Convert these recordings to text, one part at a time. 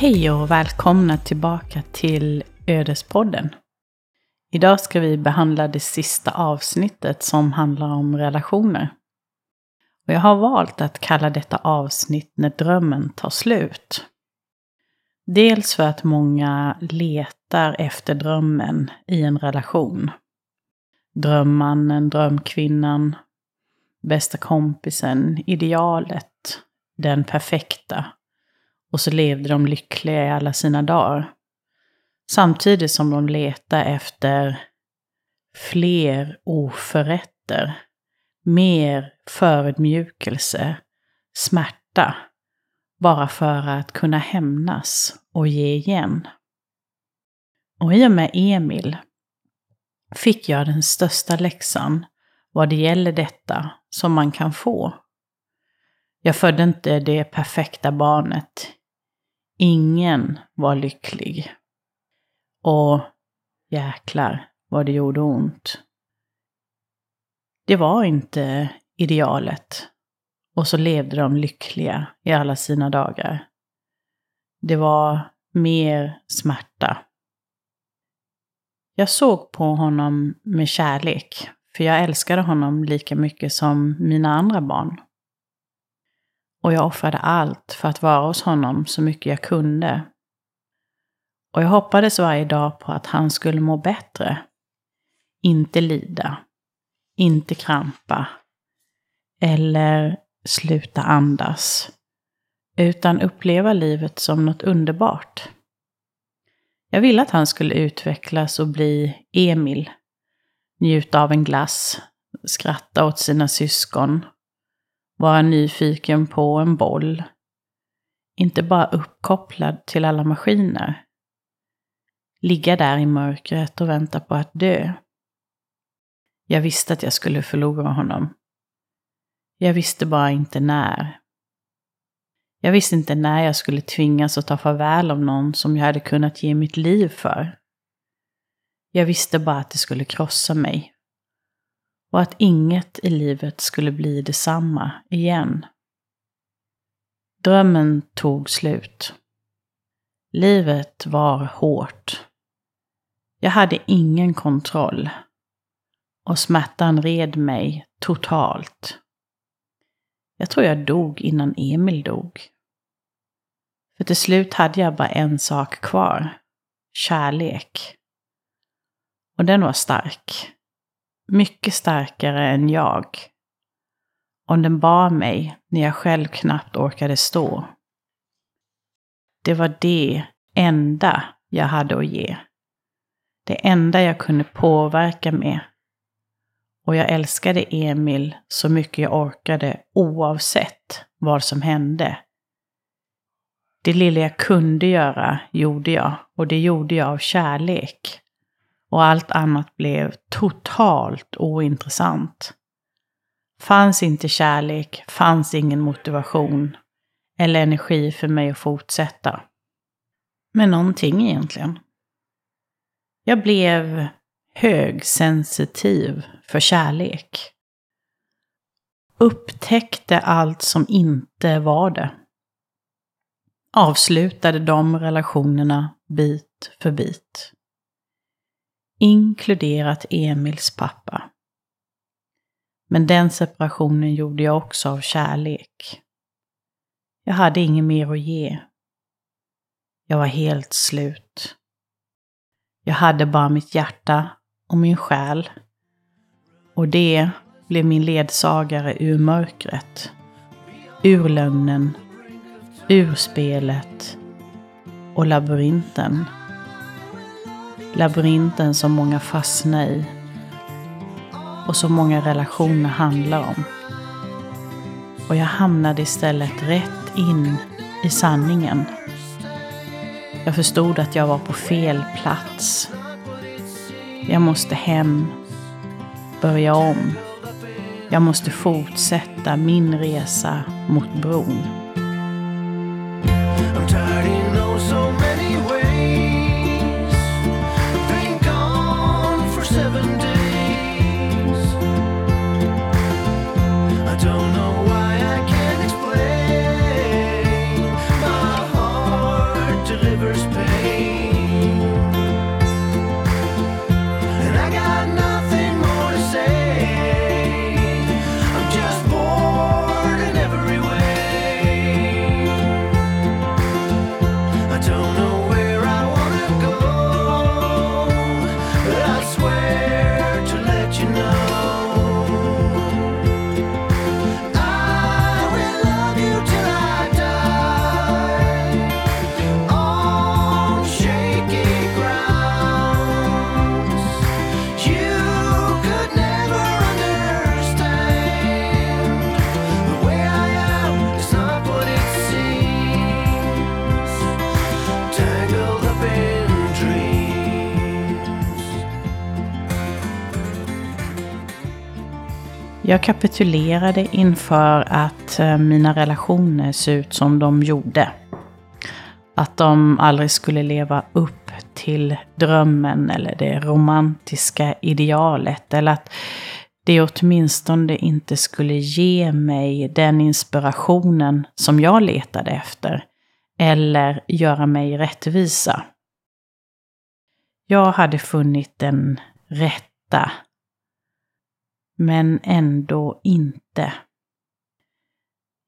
Hej och välkomna tillbaka till Ödespodden. Idag ska vi behandla det sista avsnittet som handlar om relationer. Och jag har valt att kalla detta avsnitt När drömmen tar slut. Dels för att många letar efter drömmen i en relation. Drömmannen, drömkvinnan, bästa kompisen, idealet, den perfekta. Och så levde de lyckliga i alla sina dagar. Samtidigt som de letar efter fler oförrätter, mer förödmjukelse, smärta, bara för att kunna hämnas och ge igen. Och i och med Emil fick jag den största läxan vad det gäller detta som man kan få. Jag födde inte det perfekta barnet. Ingen var lycklig. Och jäklar vad det gjorde ont. Det var inte idealet. Och så levde de lyckliga i alla sina dagar. Det var mer smärta. Jag såg på honom med kärlek, för jag älskade honom lika mycket som mina andra barn. Och jag offrade allt för att vara hos honom så mycket jag kunde. Och jag hoppades varje dag på att han skulle må bättre. Inte lida. Inte krampa. Eller sluta andas. Utan uppleva livet som något underbart. Jag ville att han skulle utvecklas och bli Emil. Njuta av en glass, skratta åt sina syskon, vara nyfiken på en boll. Inte bara uppkopplad till alla maskiner. Ligga där i mörkret och vänta på att dö. Jag visste att jag skulle förlora honom. Jag visste bara inte när. Jag visste inte när jag skulle tvingas att ta farväl av någon som jag hade kunnat ge mitt liv för. Jag visste bara att det skulle krossa mig. Och att inget i livet skulle bli detsamma igen. Drömmen tog slut. Livet var hårt. Jag hade ingen kontroll. Och smärtan red mig totalt. Jag tror jag dog innan Emil dog. För till slut hade jag bara en sak kvar. Kärlek. Och den var stark. Mycket starkare än jag. Och den bar mig när jag själv knappt orkade stå. Det var det enda jag hade att ge. Det enda jag kunde påverka med och jag älskade Emil så mycket jag orkade oavsett vad som hände. Det lilla jag kunde göra gjorde jag och det gjorde jag av kärlek. Och allt annat blev totalt ointressant. Fanns inte kärlek, fanns ingen motivation eller energi för mig att fortsätta. Med någonting egentligen. Jag blev högsensitiv för kärlek. Upptäckte allt som inte var det. Avslutade de relationerna bit för bit. Inkluderat Emils pappa. Men den separationen gjorde jag också av kärlek. Jag hade inget mer att ge. Jag var helt slut. Jag hade bara mitt hjärta och min själ. Och det blev min ledsagare ur mörkret. Ur lögnen. Ur spelet. Och labyrinten. Labyrinten som många fastnar i. Och som många relationer handlar om. Och jag hamnade istället rätt in i sanningen. Jag förstod att jag var på fel plats jag måste hem, börja om. Jag måste fortsätta min resa mot bron. Jag kapitulerade inför att eh, mina relationer ser ut som de gjorde. Att de aldrig skulle leva upp till drömmen eller det romantiska idealet. Eller att det åtminstone inte skulle ge mig den inspirationen som jag letade efter. Eller göra mig rättvisa. Jag hade funnit den rätta. Men ändå inte.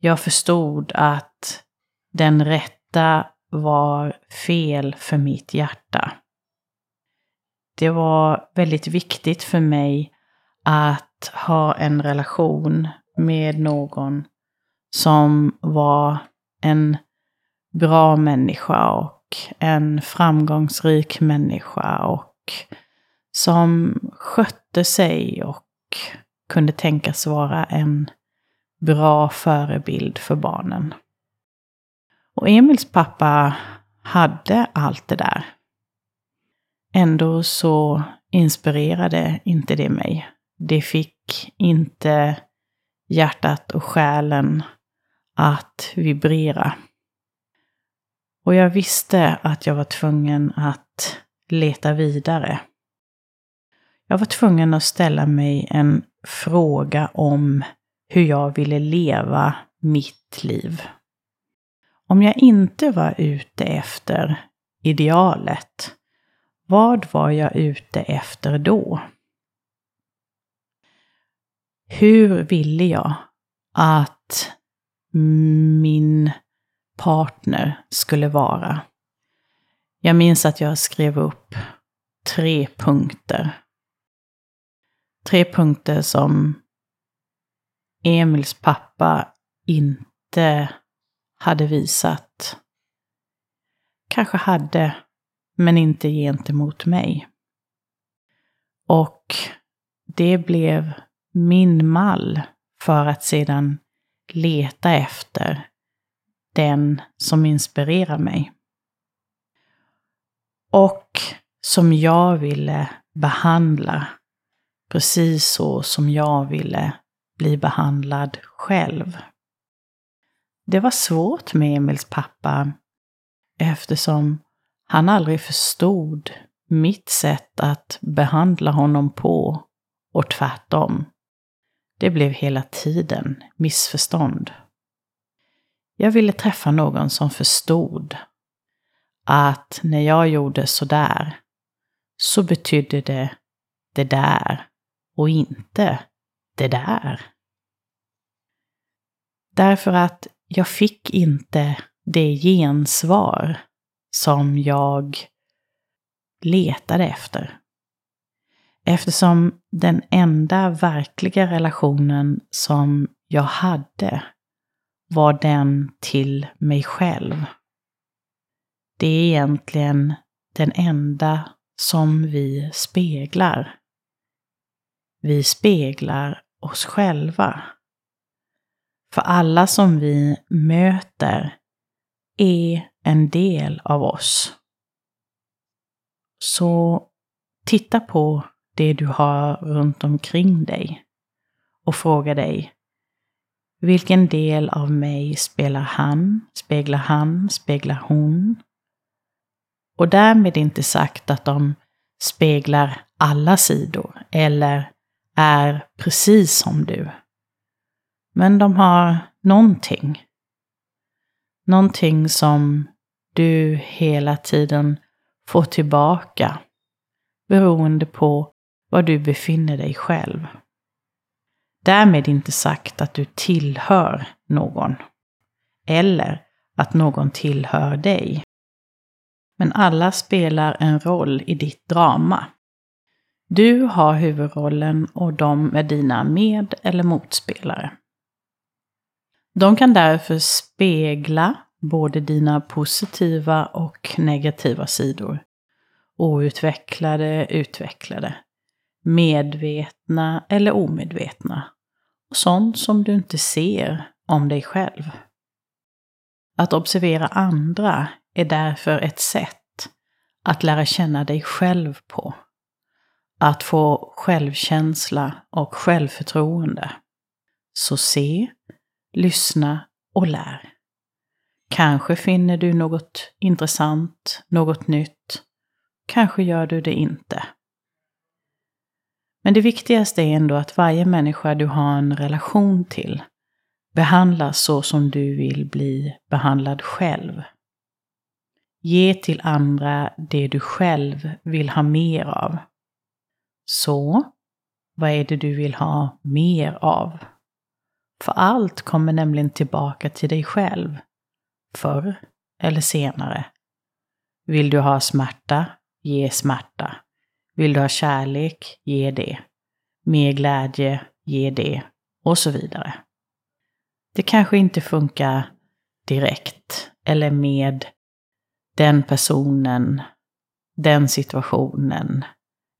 Jag förstod att den rätta var fel för mitt hjärta. Det var väldigt viktigt för mig att ha en relation med någon som var en bra människa och en framgångsrik människa och som skötte sig och kunde tänkas vara en bra förebild för barnen. Och Emils pappa hade allt det där. Ändå så inspirerade inte det mig. Det fick inte hjärtat och själen att vibrera. Och jag visste att jag var tvungen att leta vidare. Jag var tvungen att ställa mig en fråga om hur jag ville leva mitt liv. Om jag inte var ute efter idealet, vad var jag ute efter då? Hur ville jag att min partner skulle vara? Jag minns att jag skrev upp tre punkter. Tre punkter som Emils pappa inte hade visat. Kanske hade, men inte gentemot mig. Och det blev min mall för att sedan leta efter den som inspirerar mig. Och som jag ville behandla precis så som jag ville bli behandlad själv. Det var svårt med Emils pappa eftersom han aldrig förstod mitt sätt att behandla honom på och tvärtom. Det blev hela tiden missförstånd. Jag ville träffa någon som förstod att när jag gjorde sådär så betydde det det där och inte det där. Därför att jag fick inte det gensvar som jag letade efter. Eftersom den enda verkliga relationen som jag hade var den till mig själv. Det är egentligen den enda som vi speglar. Vi speglar oss själva. För alla som vi möter är en del av oss. Så titta på det du har runt omkring dig och fråga dig vilken del av mig spelar han, speglar han, speglar hon? Och därmed inte sagt att de speglar alla sidor eller är precis som du. Men de har någonting. Någonting som du hela tiden får tillbaka beroende på var du befinner dig själv. Därmed inte sagt att du tillhör någon. Eller att någon tillhör dig. Men alla spelar en roll i ditt drama. Du har huvudrollen och de är dina med eller motspelare. De kan därför spegla både dina positiva och negativa sidor. Outvecklade, utvecklade. Medvetna eller omedvetna. Och sånt som du inte ser om dig själv. Att observera andra är därför ett sätt att lära känna dig själv på. Att få självkänsla och självförtroende. Så se, lyssna och lär. Kanske finner du något intressant, något nytt. Kanske gör du det inte. Men det viktigaste är ändå att varje människa du har en relation till behandlas så som du vill bli behandlad själv. Ge till andra det du själv vill ha mer av. Så, vad är det du vill ha mer av? För allt kommer nämligen tillbaka till dig själv. Förr eller senare. Vill du ha smärta? Ge smärta. Vill du ha kärlek? Ge det. Mer glädje? Ge det. Och så vidare. Det kanske inte funkar direkt eller med den personen, den situationen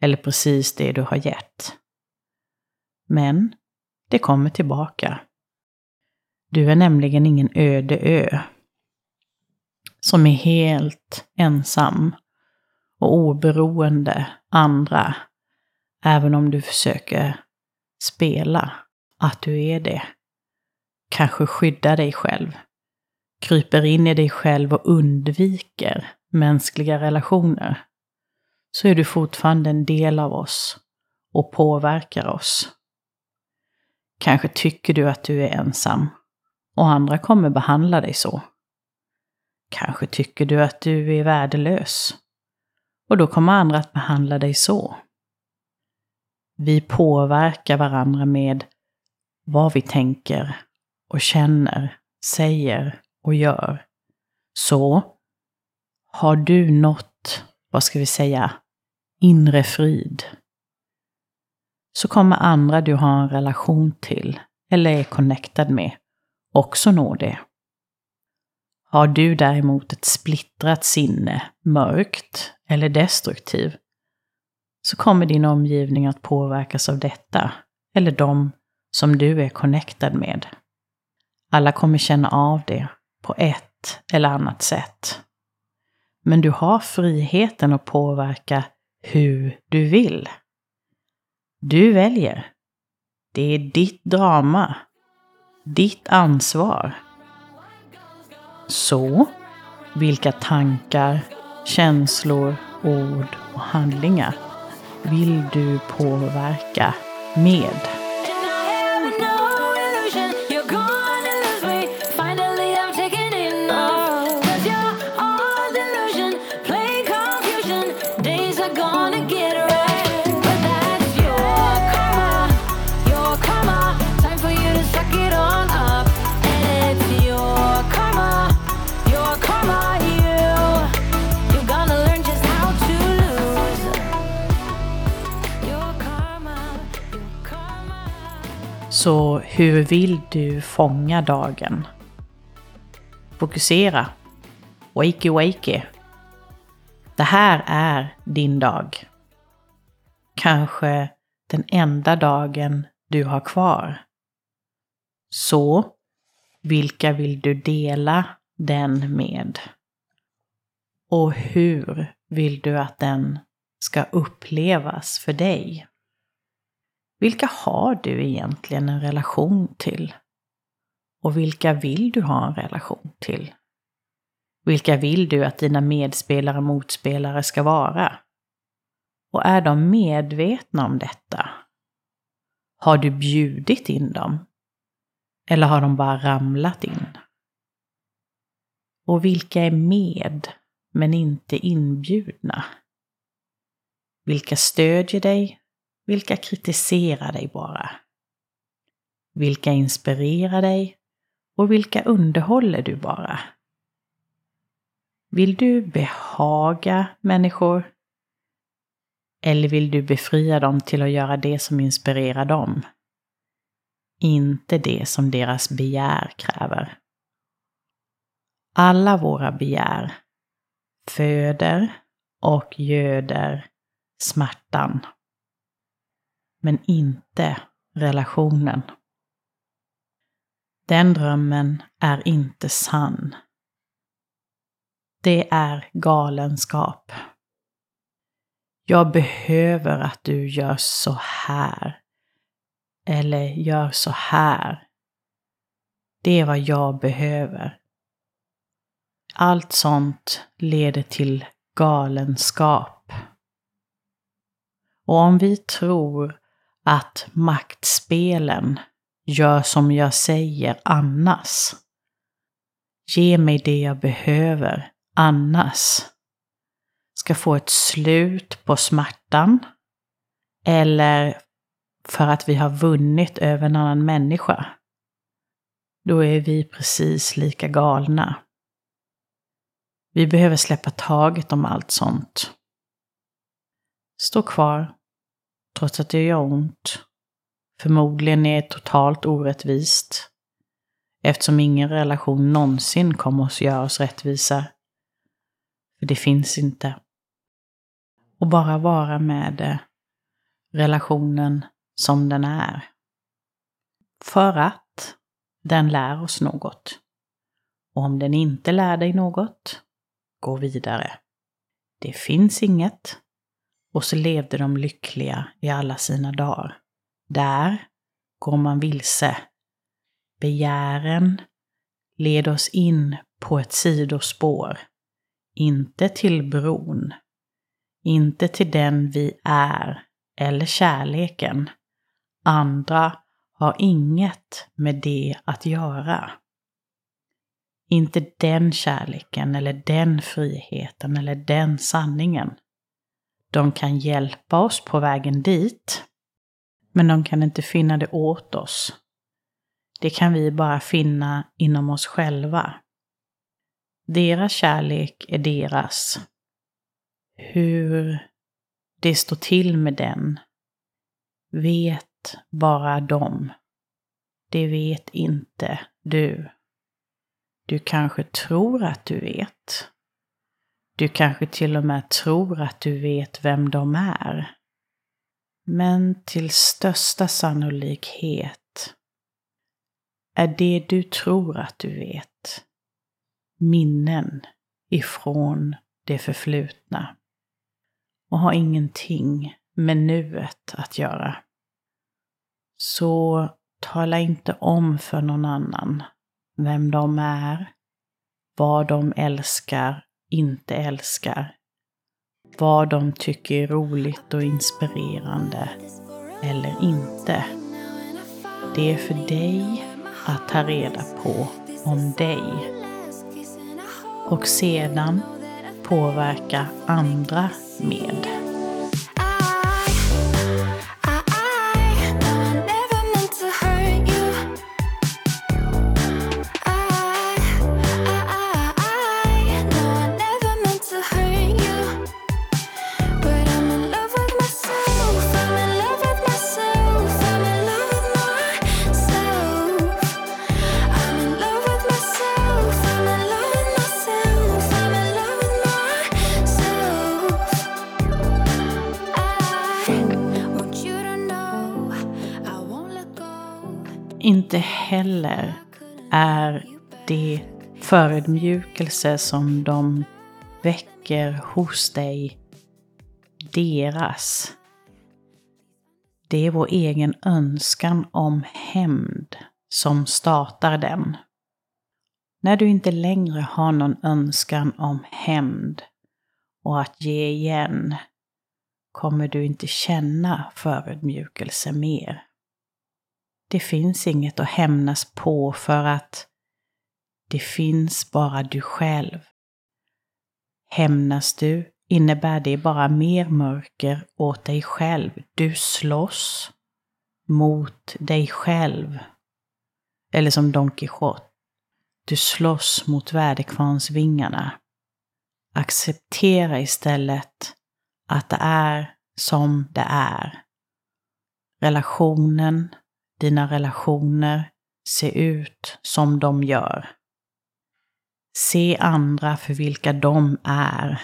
eller precis det du har gett. Men det kommer tillbaka. Du är nämligen ingen öde ö som är helt ensam och oberoende andra, även om du försöker spela att du är det. Kanske skydda dig själv, kryper in i dig själv och undviker mänskliga relationer, så är du fortfarande en del av oss och påverkar oss. Kanske tycker du att du är ensam och andra kommer behandla dig så. Kanske tycker du att du är värdelös och då kommer andra att behandla dig så. Vi påverkar varandra med vad vi tänker och känner, säger och gör. Så har du nått, vad ska vi säga, inre frid så kommer andra du har en relation till eller är connectad med också nå det. Har du däremot ett splittrat sinne, mörkt eller destruktiv, så kommer din omgivning att påverkas av detta, eller de som du är connectad med. Alla kommer känna av det på ett eller annat sätt. Men du har friheten att påverka hur du vill. Du väljer. Det är ditt drama. Ditt ansvar. Så, vilka tankar, känslor, ord och handlingar vill du påverka med? Så hur vill du fånga dagen? Fokusera. Wakey wakey. Det här är din dag. Kanske den enda dagen du har kvar. Så, vilka vill du dela den med? Och hur vill du att den ska upplevas för dig? Vilka har du egentligen en relation till? Och vilka vill du ha en relation till? Vilka vill du att dina medspelare och motspelare ska vara? Och är de medvetna om detta? Har du bjudit in dem? Eller har de bara ramlat in? Och vilka är med, men inte inbjudna? Vilka stödjer dig vilka kritiserar dig bara? Vilka inspirerar dig? Och vilka underhåller du bara? Vill du behaga människor? Eller vill du befria dem till att göra det som inspirerar dem? Inte det som deras begär kräver. Alla våra begär föder och göder smärtan men inte relationen. Den drömmen är inte sann. Det är galenskap. Jag behöver att du gör så här. Eller gör så här Det är vad jag behöver. Allt sånt leder till galenskap. Och om vi tror att maktspelen gör som jag säger annars. Ge mig det jag behöver annars. Ska få ett slut på smärtan. Eller för att vi har vunnit över en annan människa. Då är vi precis lika galna. Vi behöver släppa taget om allt sånt. Stå kvar, trots att det gör ont. Förmodligen är totalt orättvist. Eftersom ingen relation någonsin kommer att göra oss rättvisa. För det finns inte. Och bara vara med eh, relationen som den är. För att den lär oss något. Och om den inte lär dig något, gå vidare. Det finns inget. Och så levde de lyckliga i alla sina dagar. Där går man vilse. Begären leder oss in på ett sidospår. Inte till bron. Inte till den vi är eller kärleken. Andra har inget med det att göra. Inte den kärleken eller den friheten eller den sanningen. De kan hjälpa oss på vägen dit, men de kan inte finna det åt oss. Det kan vi bara finna inom oss själva. Deras kärlek är deras. Hur det står till med den vet bara de. Det vet inte du. Du kanske tror att du vet. Du kanske till och med tror att du vet vem de är. Men till största sannolikhet är det du tror att du vet minnen ifrån det förflutna och har ingenting med nuet att göra. Så tala inte om för någon annan vem de är, vad de älskar, inte älskar, vad de tycker är roligt och inspirerande eller inte. Det är för dig att ta reda på om dig. Och sedan påverka andra med. Inte heller är det förödmjukelse som de väcker hos dig deras. Det är vår egen önskan om hämnd som startar den. När du inte längre har någon önskan om hämnd och att ge igen kommer du inte känna förödmjukelse mer. Det finns inget att hämnas på för att det finns bara du själv. Hämnas du innebär det bara mer mörker åt dig själv. Du slåss mot dig själv. Eller som Don Quijote. Du slåss mot väderkvarnsvingarna. Acceptera istället att det är som det är. Relationen dina relationer se ut som de gör. Se andra för vilka de är,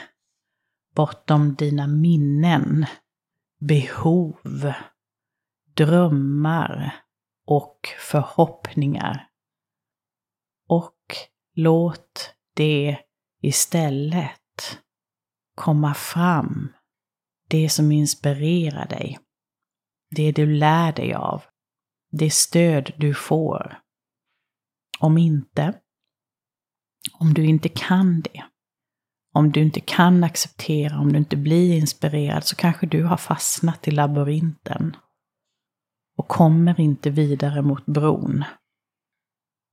bortom dina minnen, behov, drömmar och förhoppningar. Och låt det istället komma fram, det som inspirerar dig, det du lär dig av, det stöd du får. Om inte, om du inte kan det, om du inte kan acceptera, om du inte blir inspirerad, så kanske du har fastnat i labyrinten och kommer inte vidare mot bron.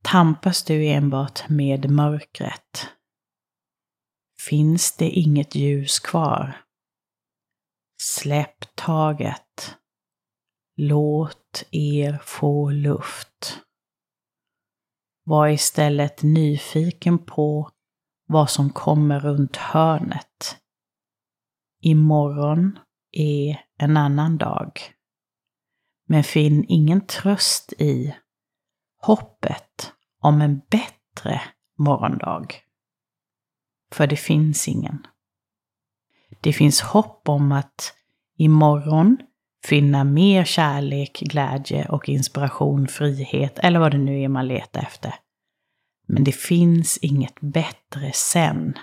Tampas du enbart med mörkret? Finns det inget ljus kvar? Släpp taget. Låt er få luft. Var istället nyfiken på vad som kommer runt hörnet. Imorgon är en annan dag. Men finn ingen tröst i hoppet om en bättre morgondag. För det finns ingen. Det finns hopp om att imorgon finna mer kärlek, glädje och inspiration, frihet eller vad det nu är man letar efter. Men det finns inget bättre sen.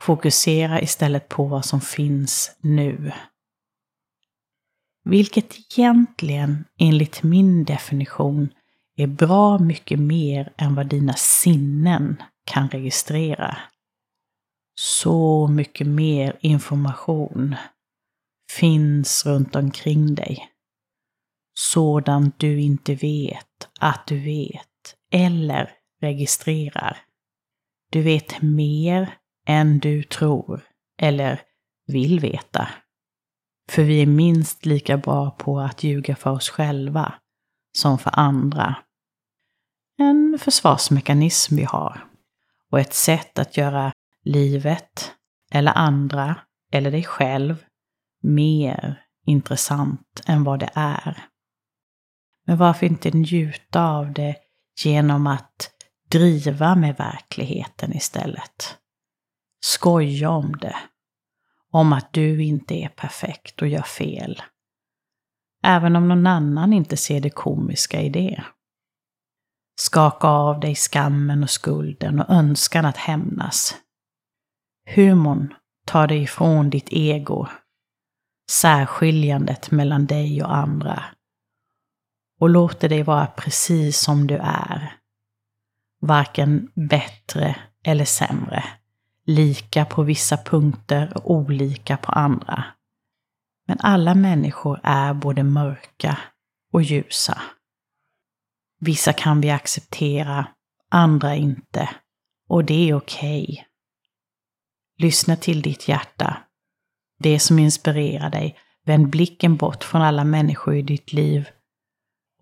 Fokusera istället på vad som finns nu. Vilket egentligen, enligt min definition, är bra mycket mer än vad dina sinnen kan registrera. Så mycket mer information finns runt omkring dig. Sådant du inte vet att du vet eller registrerar. Du vet mer än du tror eller vill veta. För vi är minst lika bra på att ljuga för oss själva som för andra. En försvarsmekanism vi har. Och ett sätt att göra livet, eller andra, eller dig själv mer intressant än vad det är. Men varför inte njuta av det genom att driva med verkligheten istället? Skoja om det. Om att du inte är perfekt och gör fel. Även om någon annan inte ser det komiska i det. Skaka av dig skammen och skulden och önskan att hämnas. Humorn tar dig ifrån ditt ego, särskiljandet mellan dig och andra och låter dig vara precis som du är. Varken bättre eller sämre. Lika på vissa punkter och olika på andra. Men alla människor är både mörka och ljusa. Vissa kan vi acceptera, andra inte. Och det är okej. Okay. Lyssna till ditt hjärta. Det som inspirerar dig. Vänd blicken bort från alla människor i ditt liv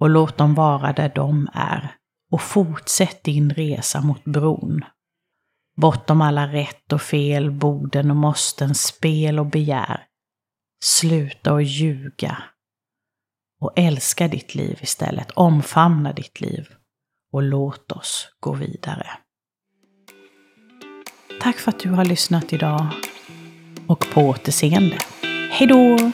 och låt dem vara där de är. Och fortsätt din resa mot bron. Bortom alla rätt och fel, borden och måsten, spel och begär. Sluta att ljuga. Och älska ditt liv istället. Omfamna ditt liv. Och låt oss gå vidare. Tack för att du har lyssnat idag. Och på återseende. Hejdå!